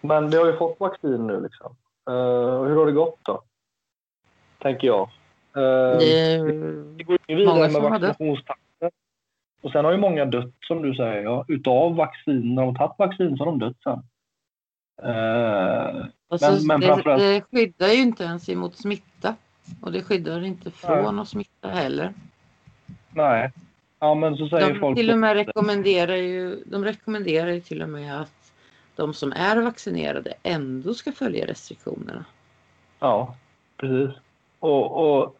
Men vi har ju fått vaccin nu liksom. Uh, hur har det gått då? Tänker jag. Uh, Det det går ju vidare med vaccinationstakten. Och sen har ju många dött som du säger. Ja, utav vaccin. När de har tagit vaccin så har de dött sen. Uh, Alltså, Men- men det, framförallt- det skyddar ju inte ens emot smitta. Och det skyddar inte från att smitta heller. nej. Ja men så säger De folk. till och med rekommenderar ju, de rekommenderar ju till och med att de som är vaccinerade ändå ska följa restriktionerna. Ja, precis. Och, och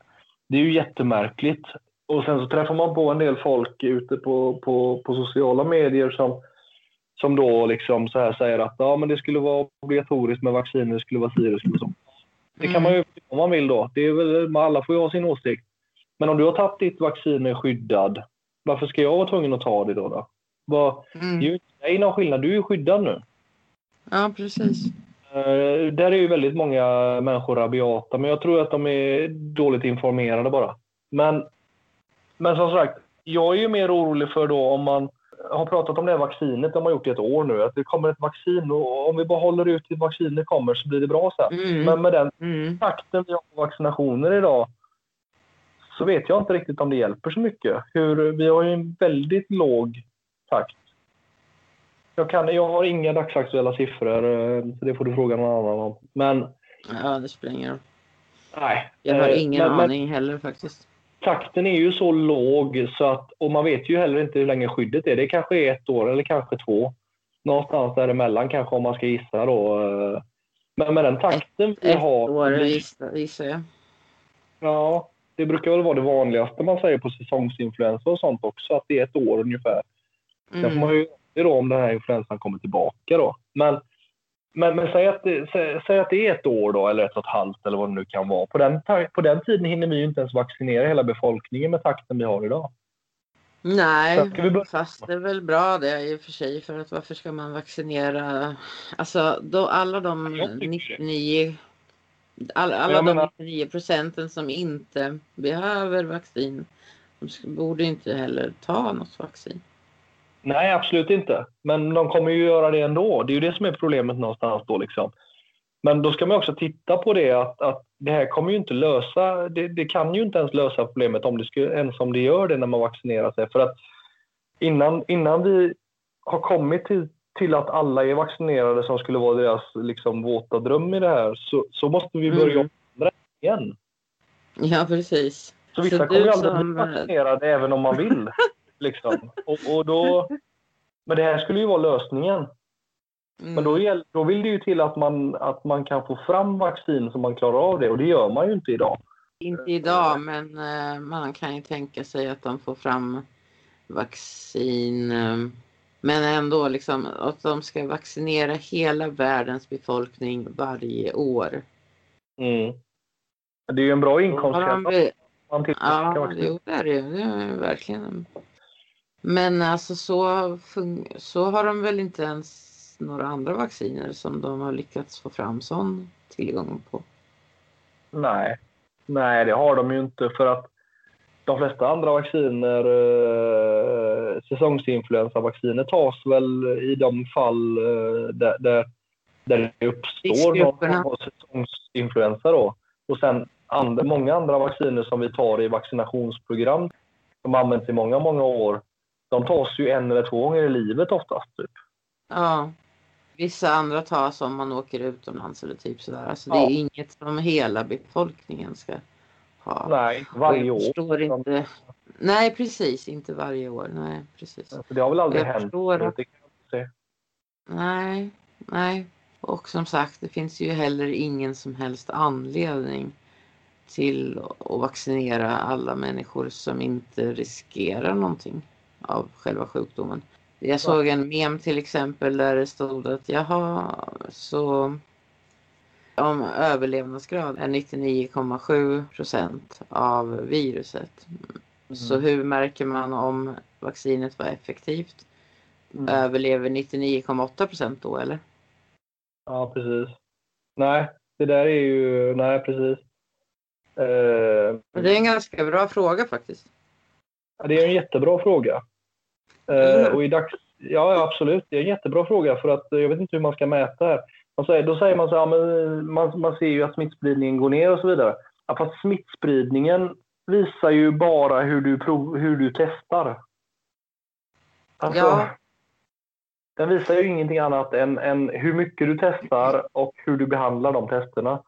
det är ju jättemärkligt. Och sen så träffar man på en del folk ute på, på, på sociala medier som, som då liksom så här säger att ja, men det skulle vara obligatoriskt med vacciner, det skulle vara si, det skulle så. Det kan man ju om man vill då. Det är väl, alla får ju ha sin åsikt. Men om du har tagit ditt vaccin och är skyddad, varför ska jag vara tvungen att ta det då? då? Vad, det är Mm. ju inte någon skillnad, du är ju skyddad nu. Ja, precis. Eh, där är ju väldigt många människor rabiata, men jag tror att de är dåligt informerade bara. Men, men som sagt, jag är ju mer orolig för då om man har pratat om det här vaccinet, de har gjort i ett år nu, att det kommer ett vaccin och om vi bara håller ut till vaccinet kommer så blir det bra sen. Mm. Men med den Mm. takten vi har på vaccinationer idag så vet jag inte riktigt om det hjälper så mycket. Hur, vi har ju en väldigt låg takt. Jag, kan, jag har inga dagsaktuella siffror, eh, så det får du fråga någon annan om. Men Ja, det spelar ingen roll. nej. Jag har Eh, ingen men, men aning heller faktiskt. takten är ju så låg så att, och man vet ju heller inte hur länge skyddet är. Det kanske är ett år eller kanske två. Någonstans däremellan kanske om man ska gissa då. eh. Men med den takten vi Ett har. år gissar, gissar jag. Ja, det brukar väl vara det vanligaste man säger på säsongsinfluensa och sånt också, att det är ett år ungefär. Sen får man Mm. ju då om den här influensan kommer tillbaka då. Men, men, men säg, att det, säg, säg att det är ett år då, eller ett och ett halvt eller vad det nu kan vara. På den, på den tiden hinner vi ju inte ens vaccinera hela befolkningen med takten vi har idag. Nej, fast det är väl bra det i och för sig. För att varför ska man vaccinera? Alltså då alla de Jag tycker det. 99 all, alla Jag de menar- 99 procenten som inte behöver vaccin de borde inte heller ta något vaccin. Nej, absolut inte. Men de kommer ju göra det ändå. Det är ju det som är problemet någonstans då. Liksom. Men då ska man också titta på det att, att det här kommer ju inte lösa, det, det kan ju inte ens lösa problemet om det skulle, ens om det gör det när man vaccinerar sig. För att innan, innan vi har kommit till, till att alla är vaccinerade som skulle vara deras liksom, våta dröm i det här så, så måste vi börja Mm. igen. Ja, precis. Så vissa Så kommer ju aldrig bli vaccinerade även om man vill. liksom. och, och då, men det här skulle ju vara lösningen. Mm. Men då, gäll- då vill det ju till att man, att man kan få fram vaccin så man klarar av det och det gör man ju inte idag. Inte idag, men eh, man kan ju tänka sig att de får fram vaccin. eh, Men ändå liksom att de ska vaccinera hela världens befolkning varje år. Mm. Det är ju en bra inkomstkälla. Ja, det är det ju. Det är det verkligen. Men alltså så, så har de väl inte ens några andra vacciner som de har lyckats få fram sån tillgång på. Nej. Nej, det har de ju inte för att de flesta andra vacciner, eh, säsongsinfluensavacciner tas väl i de fall eh, där, där, där det uppstår någon säsongsinfluensa då. Och sen andra, många andra vacciner som vi tar i vaccinationsprogram som används i många, många år. De tas ju en eller två gånger i livet oftast. Typ. Ja. Vissa andra tas om man åker utomlands eller typ sådär. Alltså det Ja. är inget som hela befolkningen ska ha. Nej, varje år. Förstår inte. Nej, precis. Inte varje år. Nej, precis. Så det har väl aldrig Jag hänt. förstår att-. Nej, nej. Och som sagt, det finns ju heller ingen som helst anledning till att vaccinera alla människor som inte riskerar någonting av själva sjukdomen. Jag såg en mem till exempel där det stod att jaha, så om överlevnadsgrad är 99,7 procent av viruset. Så hur märker man om vaccinet var effektivt? Mm. Överlever 99,8 procent då eller? Ja, precis. Nej, det där är ju... Nej, precis. Men Det är en ganska bra fråga faktiskt. ja, det är en jättebra fråga. Eh, hur? och i, dags, ja, absolut. Det är en jättebra fråga för att jag vet inte hur man ska mäta här. Man säger, då säger man så ja, men man, man ser ju att smittspridningen går ner och så vidare. Ja, fast smittspridningen visar ju bara hur du, prov, hur du testar. Alltså, Ja. Den visar ju ingenting annat än, än hur mycket du testar och hur du behandlar de testerna.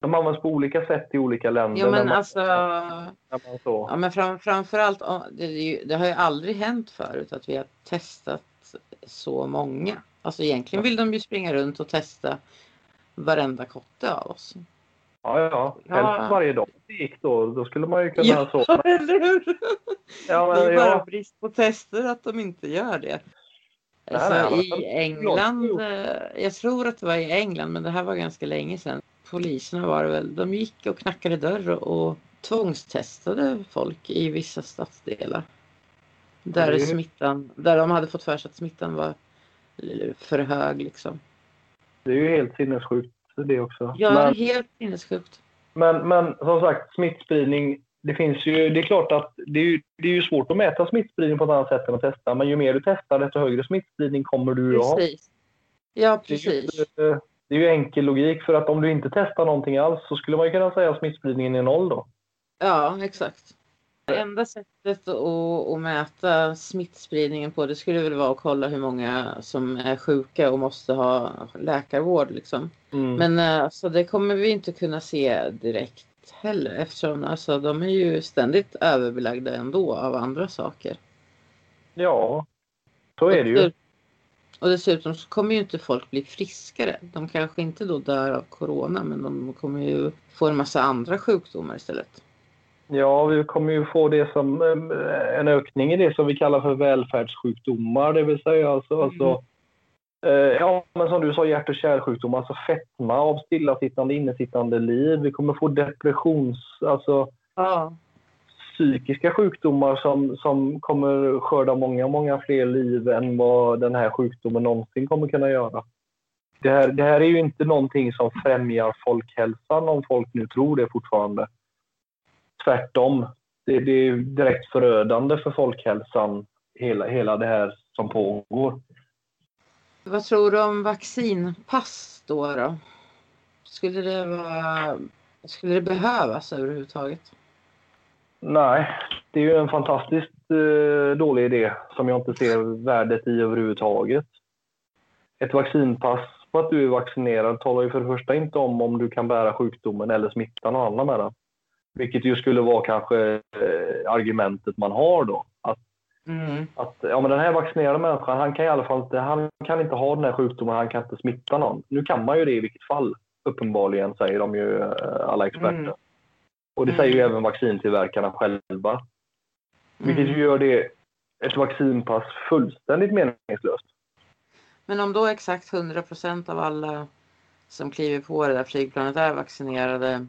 De används på olika sätt i olika länder. Ja när men man- alltså, ja, men fram, framförallt, ja, det, det har ju aldrig hänt förut att vi har testat så många. Alltså egentligen vill de ju springa runt och testa varenda kotte av oss. Ja, ja. Ja. Helst varje dag det gick då. Då skulle man ju kunna Ja, så. eller hur? Ja, det är men, bara ja, brist på tester att de inte gör det. Nej, Alltså, nej, men- I England, eh, jag tror att det var i England, men det här var ganska länge sedan. Poliserna var det väl, de gick och knackade dörr och tvångstestade folk i vissa stadsdelar. Där, är- smittan, där de hade fått för sig att smittan var för hög liksom. det är ju helt sinnessjukt det också. Ja, Men, helt sinnessjukt. men, men som sagt, smittspridning. Det finns ju, det är klart att det är, ju, det är ju svårt att mäta smittspridning på ett annat sätt än att testa. Men ju mer du testar, desto högre smittspridning kommer du att ha. Precis. Ja, Det är, precis. ju, det är ju enkel logik för att om du inte testar någonting alls så skulle man ju kunna säga att smittspridningen är noll då. Ja, exakt. Det enda sättet att, att mäta smittspridningen på det skulle väl vara att kolla hur många som är sjuka och måste ha läkarvård. Liksom. Mm. Men eh, alltså, det kommer vi inte kunna se direkt heller eftersom alltså, de är ju ständigt överbelagda ändå av andra saker. Ja, så är det ju. Och dessutom så kommer ju inte folk bli friskare. De kanske inte då dör av corona men de kommer ju få en massa andra sjukdomar istället. Ja, vi kommer ju få det som en ökning i det som vi kallar för välfärdssjukdomar, det vill säga alltså, Mm. alltså eh, ja, men som du sa, hjärt och kärlsjukdomar, alltså fetma av stillasittande, innesittande liv. Vi kommer få depressions, alltså Ja psykiska sjukdomar som, som kommer skörda många, många fler liv än vad den här sjukdomen någonsin kommer kunna göra. Det här, det här är ju inte någonting som främjar folkhälsan om folk nu tror det fortfarande. Tvärtom. Det, det är direkt förödande för folkhälsan, hela, hela det här som pågår. Vad tror du om vaccinpass då? då? Skulle, det vara, skulle det behövas överhuvudtaget? Nej, det är ju en fantastiskt eh, dålig idé som jag inte ser värdet i överhuvudtaget. Ett vaccinpass på att du är vaccinerad talar ju för det första inte om om du kan bära sjukdomen eller smitta någon annan med den. Vilket ju skulle vara kanske eh, argumentet man har då. Att, Mm. att ja, men den här vaccinerade människan, han kan i alla fall inte, han kan inte ha den här sjukdomen, han kan inte smitta någon. Nu kan man ju det i vilket fall, uppenbarligen, säger de ju eh, alla experter. Mm. Och det Mm. säger ju även vaccintillverkarna själva. Vilket Mm. ju gör det, ett vaccinpass fullständigt meningslöst. Men om då exakt 100% av alla som kliver på det där flygplanet är vaccinerade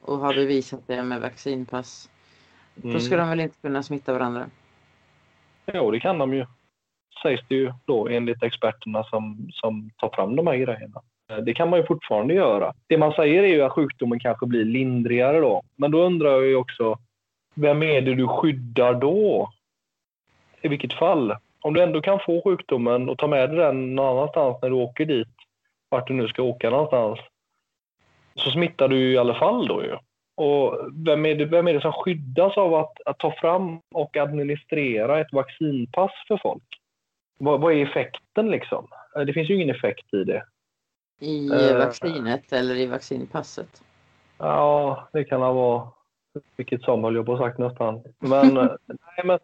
och har bevisat det med vaccinpass, då ska de väl inte kunna smitta varandra? Jo, det kan de ju. Sägs det ju då enligt experterna som, som tar fram de här grejerna. Eh, det kan man ju fortfarande göra. Det man säger är ju att sjukdomen kanske blir lindrigare då. Men då undrar jag ju också, vem är det du skyddar då? I vilket fall? Om du ändå kan få sjukdomen och ta med dig den någon annanstans när du åker dit, vart du nu ska åka någonstans, så smittar du ju i alla fall då ju. Och vem är, det, vem är det som skyddas av att, att ta fram och administrera ett vaccinpass för folk? Vad, vad är effekten liksom? Eh, det finns ju ingen effekt i det. I Eh. vaccinet eller i vaccinpasset? Ja, det kan ha vara vilket som höll jag på sagt nästan. Men, nej, men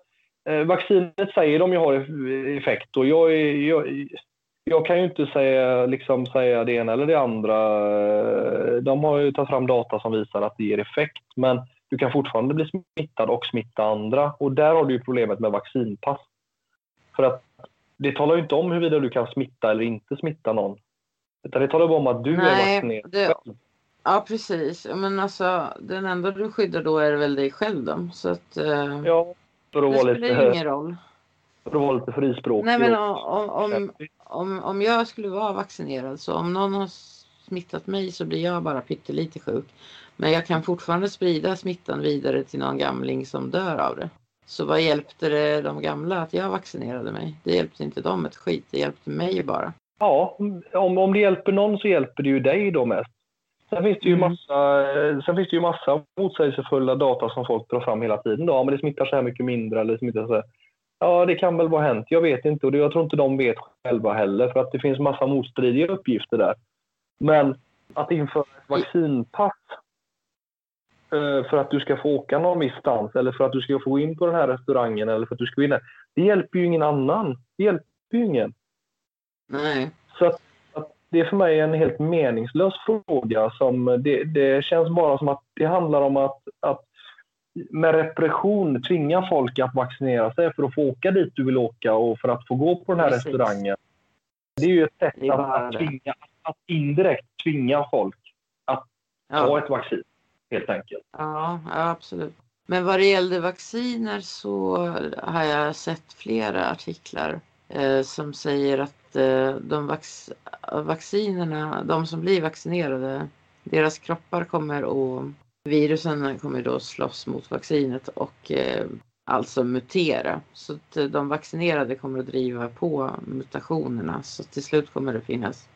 eh, vaccinet säger de ju har eff- effekt och jag, är, jag, jag kan ju inte säga, liksom, säga det ena eller det andra. Eh, De har ju tagit fram data som visar att det ger effekt, men du kan fortfarande bli smittad och smitta andra. Och där har du ju problemet med vaccinpass. För att det talar ju inte om huruvida du kan smitta eller inte smitta någon. Utan det talar bara om att du är Nej, vaccinerad. det- Ja precis, men alltså den enda du skyddar då är väl dig själv då. Så att eh, Ja, för att det vara spelar lite, ju ingen roll. för att vara lite frispråkig. Nej men om, om, om, om jag skulle vara vaccinerad så om någon har smittat mig så blir jag bara pyttelite sjuk. Men jag kan fortfarande sprida smittan vidare till någon gamling som dör av det. Så vad hjälpte det de gamla att jag vaccinerade mig? Det hjälpte inte dem ett skit, det hjälpte mig bara. Ja, om, om det hjälper någon så hjälper det ju dig då mest. Sen finns det ju Mm. massa, sen finns det ju massa motsägelsefulla data som folk drar fram hela tiden. Då. Ja, men det smittar så här mycket mindre eller det smittar så här. Ja, det kan väl vara hänt. Jag vet inte och det- jag tror inte de vet själva heller för att det finns massa motstridiga uppgifter där. Men att införa ett vaccinpass eh, för att du ska få åka någon visstans eller för att du ska få gå in på den här restaurangen eller för att du ska vinna. Det hjälper ju ingen annan. Det hjälper ju ingen. Nej. Så att, att det är för mig en helt meningslös fråga. Som det, det känns bara som att det handlar om att, att med repression tvinga folk att vaccinera sig för att få åka dit du vill åka och för att få gå på den här Precis. restauranger. Det är ju ett sätt att, att, tvinga, att indirekt tvinga folk ta Ja. ett vaccin, helt enkelt. Ja, ja, absolut. Men vad det gällde vacciner så har jag sett flera artiklar eh, som säger att eh, de vax vaccinerna, de som blir vaccinerade, deras kroppar kommer att, virusen kommer då slåss mot vaccinet och eh, alltså mutera. Så att eh, de vaccinerade kommer att driva på mutationerna så till slut kommer det finnas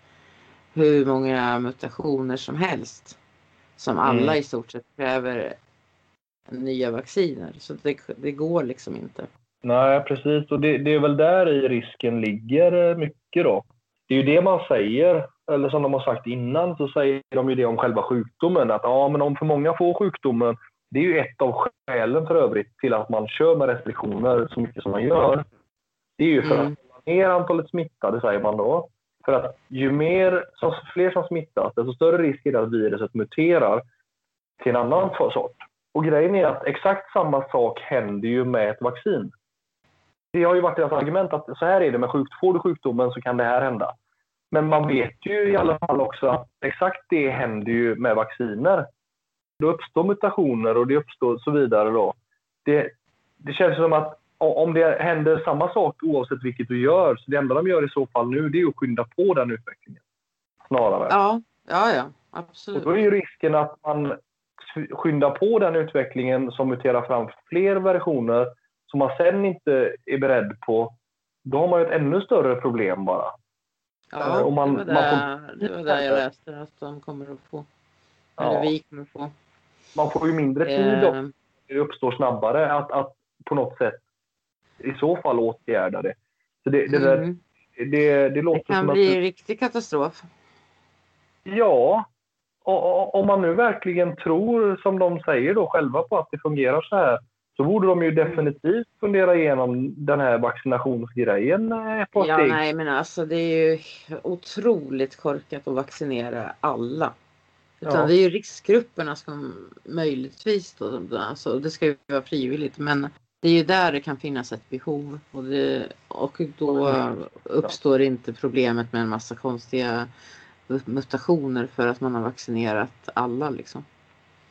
hur många mutationer som helst som alla Mm. i stort sett kräver nya vacciner. Så det, det går liksom inte. Nej, precis. Och det, det är väl där i risken ligger eh, mycket då. Det är ju det man säger, eller som de har sagt innan, så säger de ju det om själva sjukdomen. Att ja, men om för många får sjukdomen, det är ju ett av skälen för övrigt till att man kör med restriktioner så mycket som man gör. Det är ju för Mm. att hålla ner antalet smittade, säger man då. För att ju mer, som, fler som smittas, desto större risk är det att viruset muterar till en annan sort. Och grejen är att exakt samma sak händer ju med ett vaccin. Det har ju varit deras argument att så här är det med sjukt. Får du sjukdomen så kan det här hända. Men man vet ju i alla fall också att exakt det händer ju med vacciner. Då uppstår mutationer och det uppstår så vidare då. Det, det känns som att om det händer samma sak oavsett vilket du gör, så det enda de gör i så fall nu det är att skynda på den utvecklingen. Snarare. Ja, ja, ja, Och absolut. då är ju risken att man skyndar på den utvecklingen som muterar fram fler versioner som man sen inte är beredd på. Då har man ju ett ännu större problem bara. Ja, och man- det, var man där, det var där jag läste att de kommer att få. Eller Ja, vi kommer att få. man får ju mindre tid och Eh, det uppstår snabbare att, att på något sätt i så fall åtgärda det. Så det, det, där, mm. det, det Det låter kan som att... bli riktig katastrof. Ja, om man nu verkligen tror, som de säger då själva, på att det fungerar så här, så borde de ju definitivt fundera igenom den här vaccinationsgrejen eh, ett par Ja, steg. nej, men alltså det är ju otroligt korkat att vaccinera alla. Utan Ja. det är ju riskgrupperna som möjligtvis då, alltså det ska ju vara frivilligt, men det är ju där det kan finnas ett behov och, det, och då uppstår inte problemet med en massa konstiga mutationer för att man har vaccinerat alla liksom.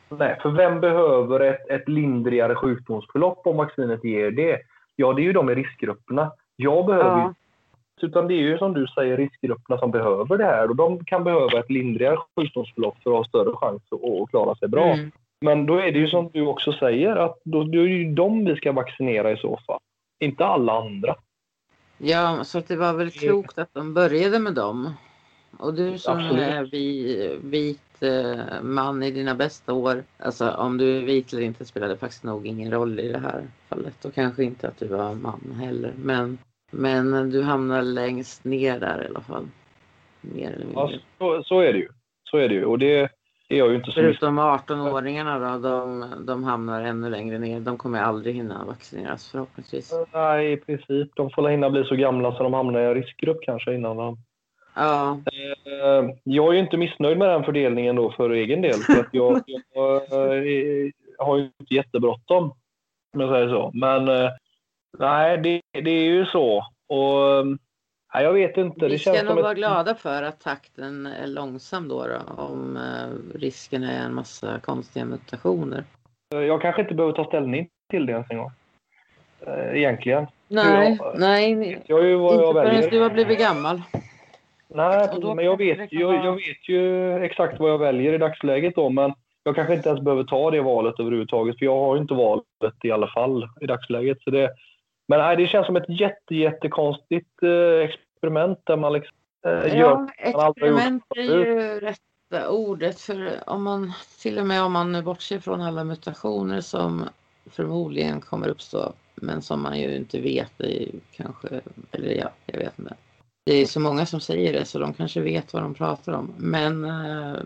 Nej, för vem behöver ett, ett lindrigare sjukdomsförlopp om vaccinet ger det? Ja, det är ju de i riskgrupperna. Jag behöver Ja. ju utan det är ju som du säger riskgrupperna som behöver det här och de kan behöva ett lindrigare sjukdomsförlopp för att ha större chans att, klara sig bra. Mm. Men då är det ju som du också säger att då, då är det ju dem vi ska vaccinera i så fall. Inte alla andra. Ja, så att det var väl klokt att de började med dem. Och du som Absolut. är vi, eh, man i dina bästa år, alltså om du är vit eller inte spelade faktiskt nog ingen roll i det här fallet. Och kanske inte att du var man heller. Men, men du hamnar längst ner där i alla fall. Mer eller mindre. Ja, så, så är det ju. Så är det ju. Och det är jag ju inte så Förutom 18-åringarna då, de, de hamnar ännu längre ner. De kommer aldrig hinna vaccineras förhoppningsvis. Nej, i princip. De får hinna bli så gamla så de hamnar i en riskgrupp kanske innan de... Ja, Eh, Jag är ju inte missnöjd med den fördelningen då för egen del. För att jag, jag eh, har ju inte jättebråttom, om jag säger så. Men eh, nej, det, det är ju så. Och nej, jag vet inte. vi Det ska känns nog vara ett... glada för att takten är långsam då, då om risken är en massa konstiga mutationer. Jag kanske inte behöver ta ställning till det ens en gång. Egentligen. Nej, Ja, nej, Jag ju vad jag inte förrän väljer. du har blivit gammal. Nej, då men jag vet, kan jag, jag vet ju exakt vad jag väljer i dagsläget då. Men jag kanske inte ens behöver ta det valet överhuvudtaget, för jag har ju inte valet i alla fall i dagsläget. Så det, men nej, det känns som ett jätte, jättekonstigt eh, experiment där man liksom eh, gör... Ja, experiment är ju rätta ordet. För om man, till och med om man nu bortser från alla mutationer som förmodligen kommer uppstå, men som man ju inte vet, i, kanske, eller ja, jag vet inte. Det är så många som säger det så de kanske vet vad de pratar om. Men eh,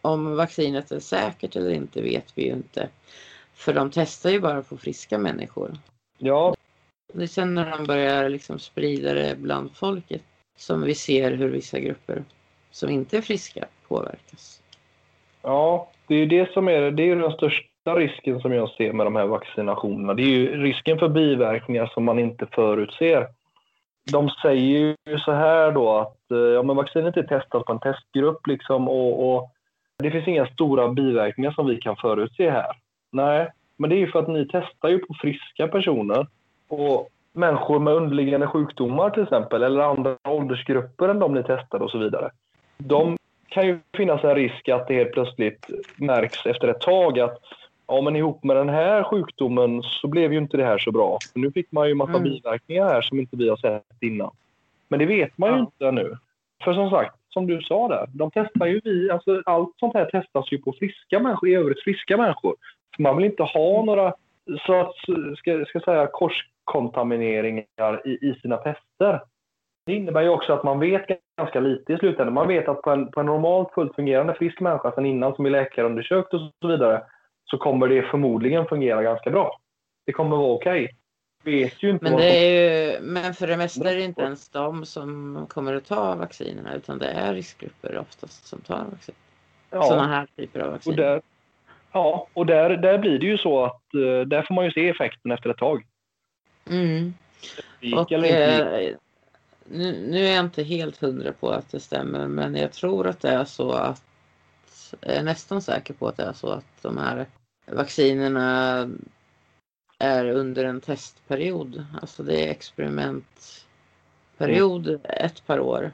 om vaccinet är säkert eller inte vet vi ju inte. För de testar ju bara på friska människor. Ja. Det är sen när de börjar liksom sprida det bland folket som vi ser hur vissa grupper som inte är friska påverkas. Ja, det är ju det som är, det är den största risken som jag ser med de här vaccinationerna. Det är ju risken för biverkningar som man inte förutser. De säger ju så här då att eh, ja, men vaccinet är testat på en testgrupp liksom och, och det finns inga stora biverkningar som vi kan förutse här. Nej, men det är ju för att ni testar ju på friska personer och människor med underliggande sjukdomar till exempel eller andra åldersgrupper än de ni testade och så vidare. De kan ju finnas en risk att det helt plötsligt märks efter ett tag att ja, men ihop med den här sjukdomen så blev ju inte det här så bra. Nu fick man ju massa mm. biverkningar här som inte vi har sett innan. Men det vet man ju ja. inte ännu. För som sagt, som du sa där, de testar ju vi, alltså allt sånt här testas ju på friska människor, i övrigt friska människor. För man vill inte ha mm. några, så att, ska, ska säga, korskontamineringar i, i sina tester. Det innebär ju också att man vet ganska lite i slutändan. Man vet att på en, på en normalt fullt fungerande frisk människa sedan innan som är läkarundersökt och så vidare så kommer det förmodligen fungera ganska bra. Det kommer vara okej. Okay vet ju inte men, det är ju, men för det mesta är det inte ens de som kommer att ta vaccinerna utan det är riskgrupper oftast som tar vaccin. Ja. Sådana här typer av vaccin. Och där, ja, och där, där blir det ju så att eh, där får man ju se effekten efter ett tag. Mm. Och, eh, nu, nu, är jag inte helt hundra på att det stämmer men jag tror att det är så att är nästan säker på att det är så att de här vaccinerna är under en testperiod. Alltså det är experimentperiod ett par år.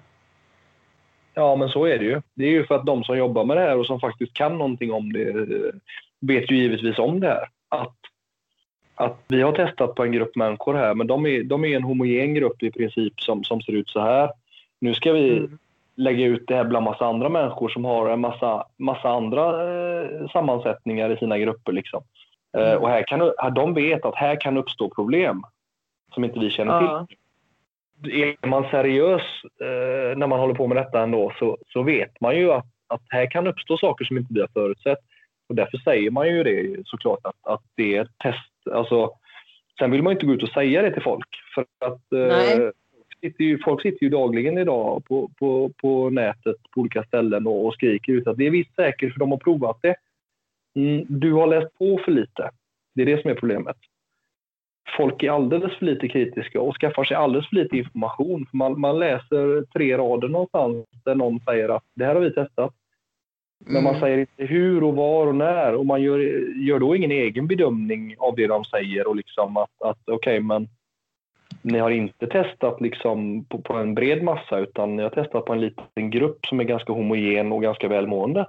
Ja, men så är det ju. Det är ju för att de som jobbar med det här och som faktiskt kan någonting om det vet ju givetvis om det här. Att, att vi har testat på en grupp människor här, men de är, de är en homogen grupp i princip som, som ser ut så här. Nu ska vi mm. Lägga ut det här bland massa andra människor som har en massa, massa andra eh, sammansättningar i sina grupper. Liksom. Eh, mm. och här kan, de vet att här kan uppstå problem som inte vi känner ja. till. Är man seriös eh, när man håller på med detta ändå så, så vet man ju att, att här kan uppstå saker som inte vi har förutsett. Och därför säger man ju det såklart att, att det är ett test. Alltså, sen vill man inte gå ut och säga det till folk för att eh, sitter ju, folk sitter ju dagligen idag på, på, på nätet på olika ställen och, och skriker ut att det är visst säkert för de har provat det. Mm, du har läst på för lite. Det är det som är problemet. Folk är alldeles för lite kritiska och skaffar sig alldeles för lite information. Man, man läser tre rader någonstans där någon säger att det här har vi testat. Men mm. man säger inte hur och var och när och man gör, gör då ingen egen bedömning av det de säger och liksom att, att okej okay, men ni har inte testat liksom på, på, en bred massa utan ni har testat på en liten grupp som är ganska homogen och ganska välmående.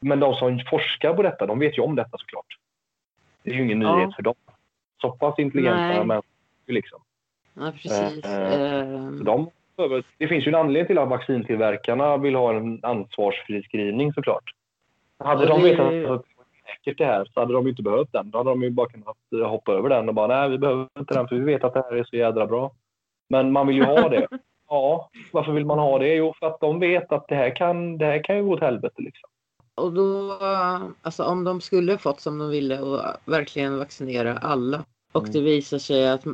Men de som forskar på detta, de vet ju om detta såklart. Det är ju ingen nyhet ja. för dem. Så pass intelligenta människor liksom. Ja, precis. Eh, eh, de, det finns ju en anledning till att vaccintillverkarna vill ha en ansvarsfri screening såklart. Hade de vetat att säkert det här så hade de inte behövt den. Då hade de ju bara kunnat hoppa över den och bara nej, vi behöver inte den för vi vet att det här är så jädra bra. Men man vill ju ha det. Ja, varför vill man ha det? Jo, för att de vet att det här kan, det här kan ju gå åt helvete liksom. Och då, alltså om de skulle fått som de ville och verkligen vaccinera alla och mm. det visar sig att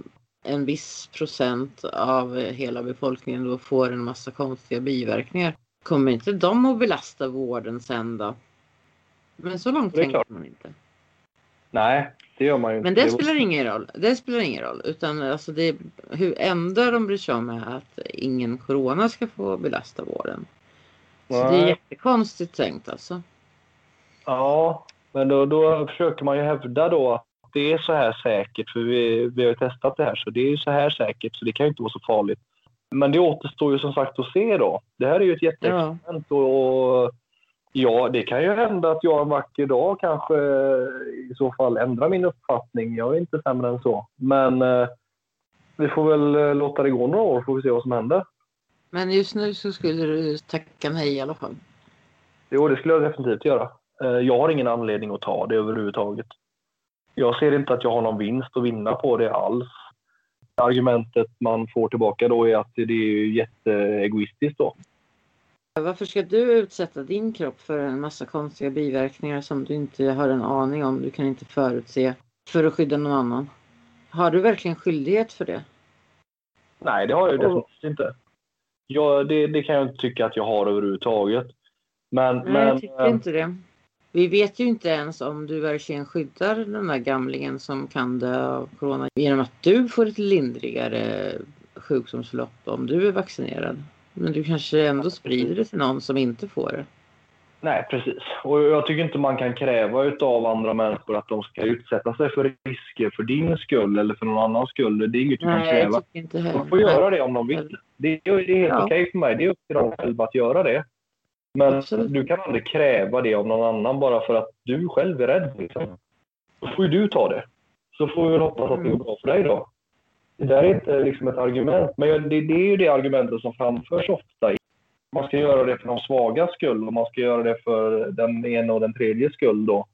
en viss procent av hela befolkningen då får en massa konstiga biverkningar. Kommer inte de att belasta vården sen då? Men så långt tänker man inte. Nej, det gör man ju inte. Men det, spelar ingen roll. Det spelar ingen roll. Utan alltså det, hur enda de bryr sig om är att ingen corona ska få belasta vården. Så Nej. det är jättekonstigt tänkt alltså. Ja, men då, då försöker man ju hävda då att det är så här säkert, för vi, vi har ju testat det här, så det är ju så här säkert, så det kan ju inte vara så farligt. Men det återstår ju som sagt att se då. Det här är ju ett jätteexperiment ja. och Ja, det kan ju hända att jag en vacker dag kanske i så fall ändrar min uppfattning. Jag är inte sämre än så. Men eh, vi får väl eh, låta det gå några år får vi se vad som händer. Men just nu så skulle du tacka nej i alla fall? Jo, det skulle jag definitivt göra. Eh, jag har ingen anledning att ta det överhuvudtaget. Jag ser inte att jag har någon vinst att vinna på det alls. Argumentet man får tillbaka då är att det är jätteegoistiskt då. Varför ska du utsätta din kropp för en massa konstiga biverkningar som du inte har en aning om, du kan inte förutse, för att skydda någon annan? Har du verkligen skyldighet för det? Nej, det har jag definitivt inte. Jag, det, det, kan jag inte tycka att jag har överhuvudtaget. Men, Nej, men, jag tycker inte det. Vi vet ju inte ens om du verkligen skyddar den där gamlingen som kan dö av corona genom att du får ett lindrigare sjukdomsförlopp om du är vaccinerad. Men du kanske ändå sprider det till någon som inte får det. Nej, precis. Och jag tycker inte man kan kräva av andra människor att de ska utsätta sig för risker för din skull eller för någon annans skull. Det är inget du Nej, kan kräva. inte heller. De får göra det om de vill. Det är, det är helt Ja. okej för mig. Det är upp till dem själva att göra det. Men Absolut. du kan aldrig kräva det av någon annan bara för att du själv är rädd. Liksom. Då får ju du ta det. Så får vi väl hoppas att det går bra för dig då. Det där är inte liksom ett argument. Men det, det är ju det argumentet som framförs ofta. Man ska göra det för de svagas skull och man ska göra det för den ena och den tredje skull då.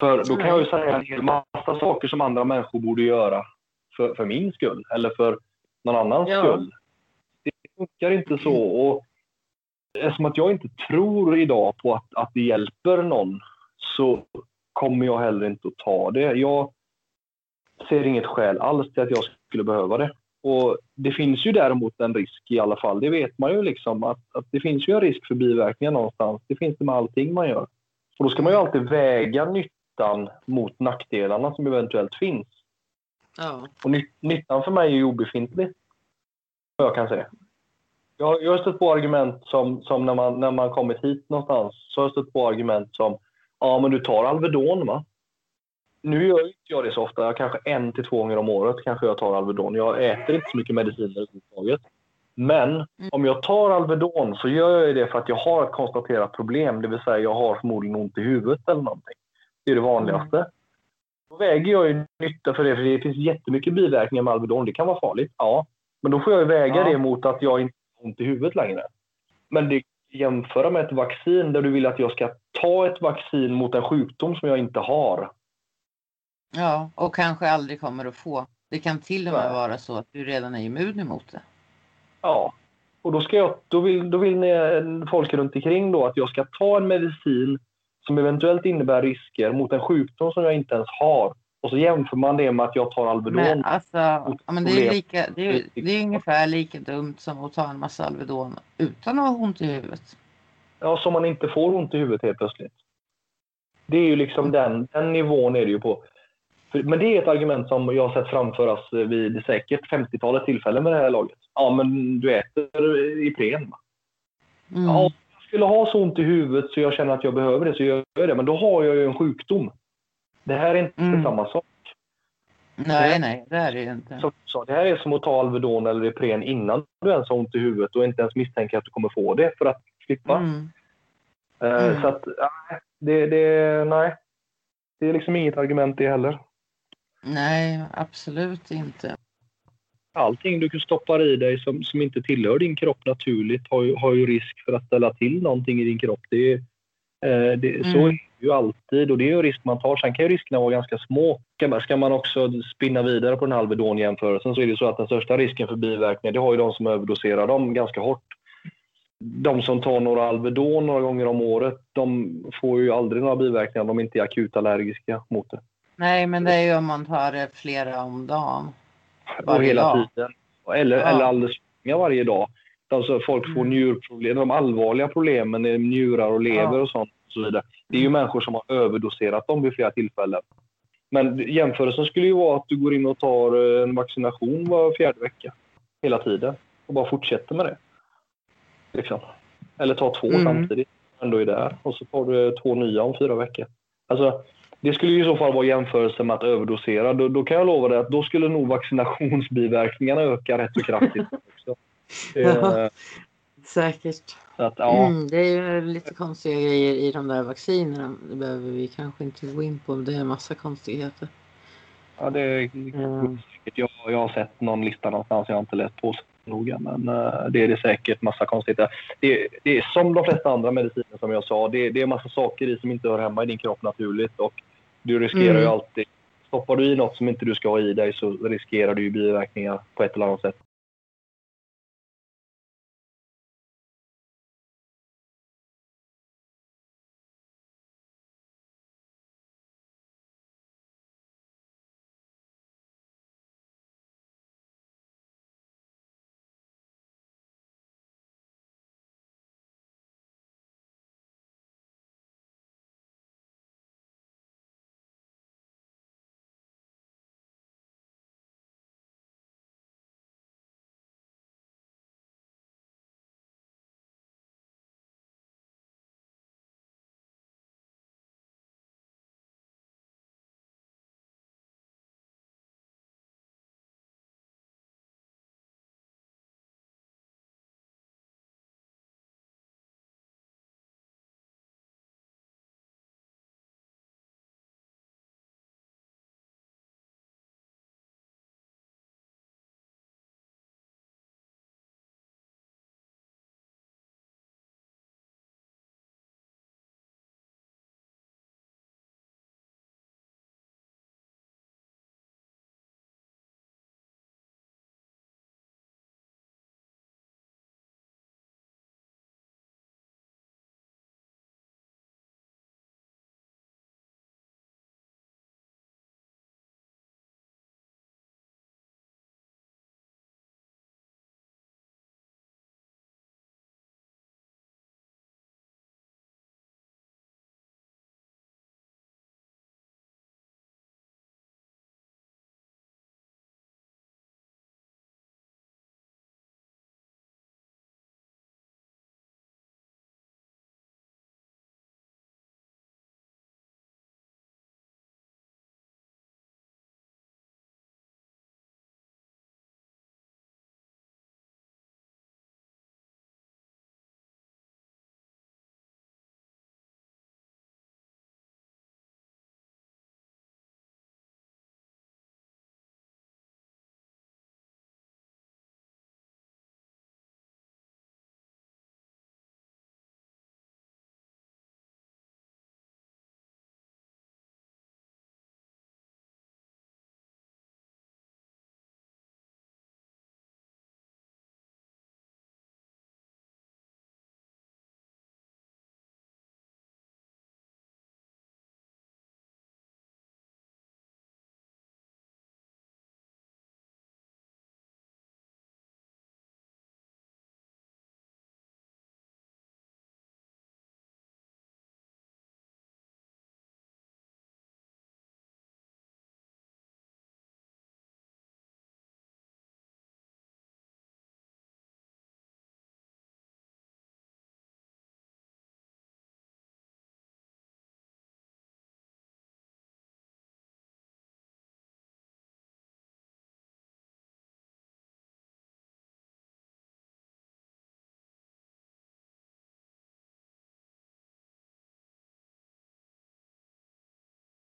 För då kan jag ju säga en hel massa saker som andra människor borde göra för, för min skull eller för någon annans Ja. skull. Det funkar inte så. Och eftersom att jag inte tror idag på att, att det hjälper någon så kommer jag heller inte att ta det. Jag ser inget skäl alls till att jag skulle behöva det. Och Det finns ju däremot en risk i alla fall. Det vet man ju liksom att, att det finns ju en risk för biverkningar någonstans. Det finns det med allting man gör. Och då ska man ju alltid väga nyttan mot nackdelarna som eventuellt finns. Ja. Och ny- nyttan för mig är ju obefintlig. Vad jag kan säga. Jag, har- jag har stött på argument som, som när, man, när man kommit hit någonstans så har jag stött på argument som ja men du tar Alvedon va? Nu gör inte jag det så ofta. Kanske en till två gånger om året kanske jag tar Alvedon. Jag äter inte så mycket mediciner överhuvudtaget. Men om jag tar Alvedon så gör jag det för att jag har ett konstaterat problem. Det vill säga jag har förmodligen ont i huvudet eller någonting. Det är det vanligaste. Då väger jag ju nytta för det, för det finns jättemycket biverkningar med Alvedon. Det kan vara farligt, ja. Men då får jag ju väga Ja. det mot att jag inte har ont i huvudet längre. Men det jämföra med ett vaccin där du vill att jag ska ta ett vaccin mot en sjukdom som jag inte har. Ja, och kanske aldrig kommer att få. Det kan till och med Nej. vara så att du redan är immun emot det. Ja. Och då, ska jag, då, vill, då vill ni, folk runt omkring då att jag ska ta en medicin som eventuellt innebär risker mot en sjukdom som jag inte ens har. Och så jämför man det med att jag tar Alvedon. Men alltså, ja, men det är, lika, det, är, det är ungefär lika dumt som att ta en massa Alvedon utan att ha ont i huvudet. Ja, som man inte får ont i huvudet helt plötsligt. Det är ju liksom den, den nivån är det ju på. Men det är ett argument som jag har sett framföras vid säkert 50-talet tillfällen med det här laget. Ja, men du äter Ipren. Mm. Ja, om jag skulle ha så ont i huvudet så jag känner att jag behöver det så gör jag det. Men då har jag ju en sjukdom. Det här är inte Mm. samma sak. Nej, nej, det är det inte. Du sa, det här är som att ta Alvedon eller Ipren innan du ens har ont i huvudet och inte ens misstänker att du kommer få det för att slippa. Mm. Mm. Så att, det, det, nej. Det är liksom inget argument det heller. Nej, absolut inte. Allting du stoppar i dig som, som inte tillhör din kropp naturligt har ju, har ju risk för att ställa till någonting i din kropp. Det, eh, det, Så Mm. är det ju alltid och det är ju risk man tar. Sen kan ju riskerna vara ganska små. Ska man, ska man också spinna vidare på den här Alvedon-jämförelsen så är det så att den största risken för biverkningar det har ju de som överdoserar dem ganska hårt. De som tar några Alvedon några gånger om året de får ju aldrig några biverkningar om de inte är akut allergiska mot det. Nej, men det är ju om man tar det flera om dagen. och Varje hela dag. tiden. Eller, Ja. eller alldeles många varje dag. Alltså folk får Mm. njurproblem, de allvarliga problemen med njurar och lever Ja. och sånt. Och så vidare. Det är ju Mm. människor som har överdoserat dem vid flera tillfällen. Men jämförelsen skulle ju vara att du går in och tar eh, en vaccination var fjärde vecka. Hela tiden. Och bara fortsätter med det. Liksom. Eller ta två Mm. samtidigt. Ändå är där. Och så tar du två nya om fyra veckor. Alltså, det skulle ju i så fall vara jämförelse med att överdosera. Då, då kan jag lova dig att då skulle nog vaccinationsbiverkningarna öka rätt så kraftigt. också. Eh, Säkert. Att, ja. Mm, det är ju lite konstiga grejer i de där vaccinerna. Det behöver vi kanske inte gå in på. Det är en massa konstigheter. Ja, det är Mm. säkert. Jag, jag har sett någon lista någonstans. Jag har inte läst på så noga, men eh, det är det säkert massa konstigheter. Det, det är som de flesta andra mediciner som jag sa. Det, det är massa saker i som inte hör hemma i din kropp naturligt och du riskerar Mm. ju alltid. Stoppar du i något som inte du ska ha i dig så riskerar du ju biverkningar på ett eller annat sätt.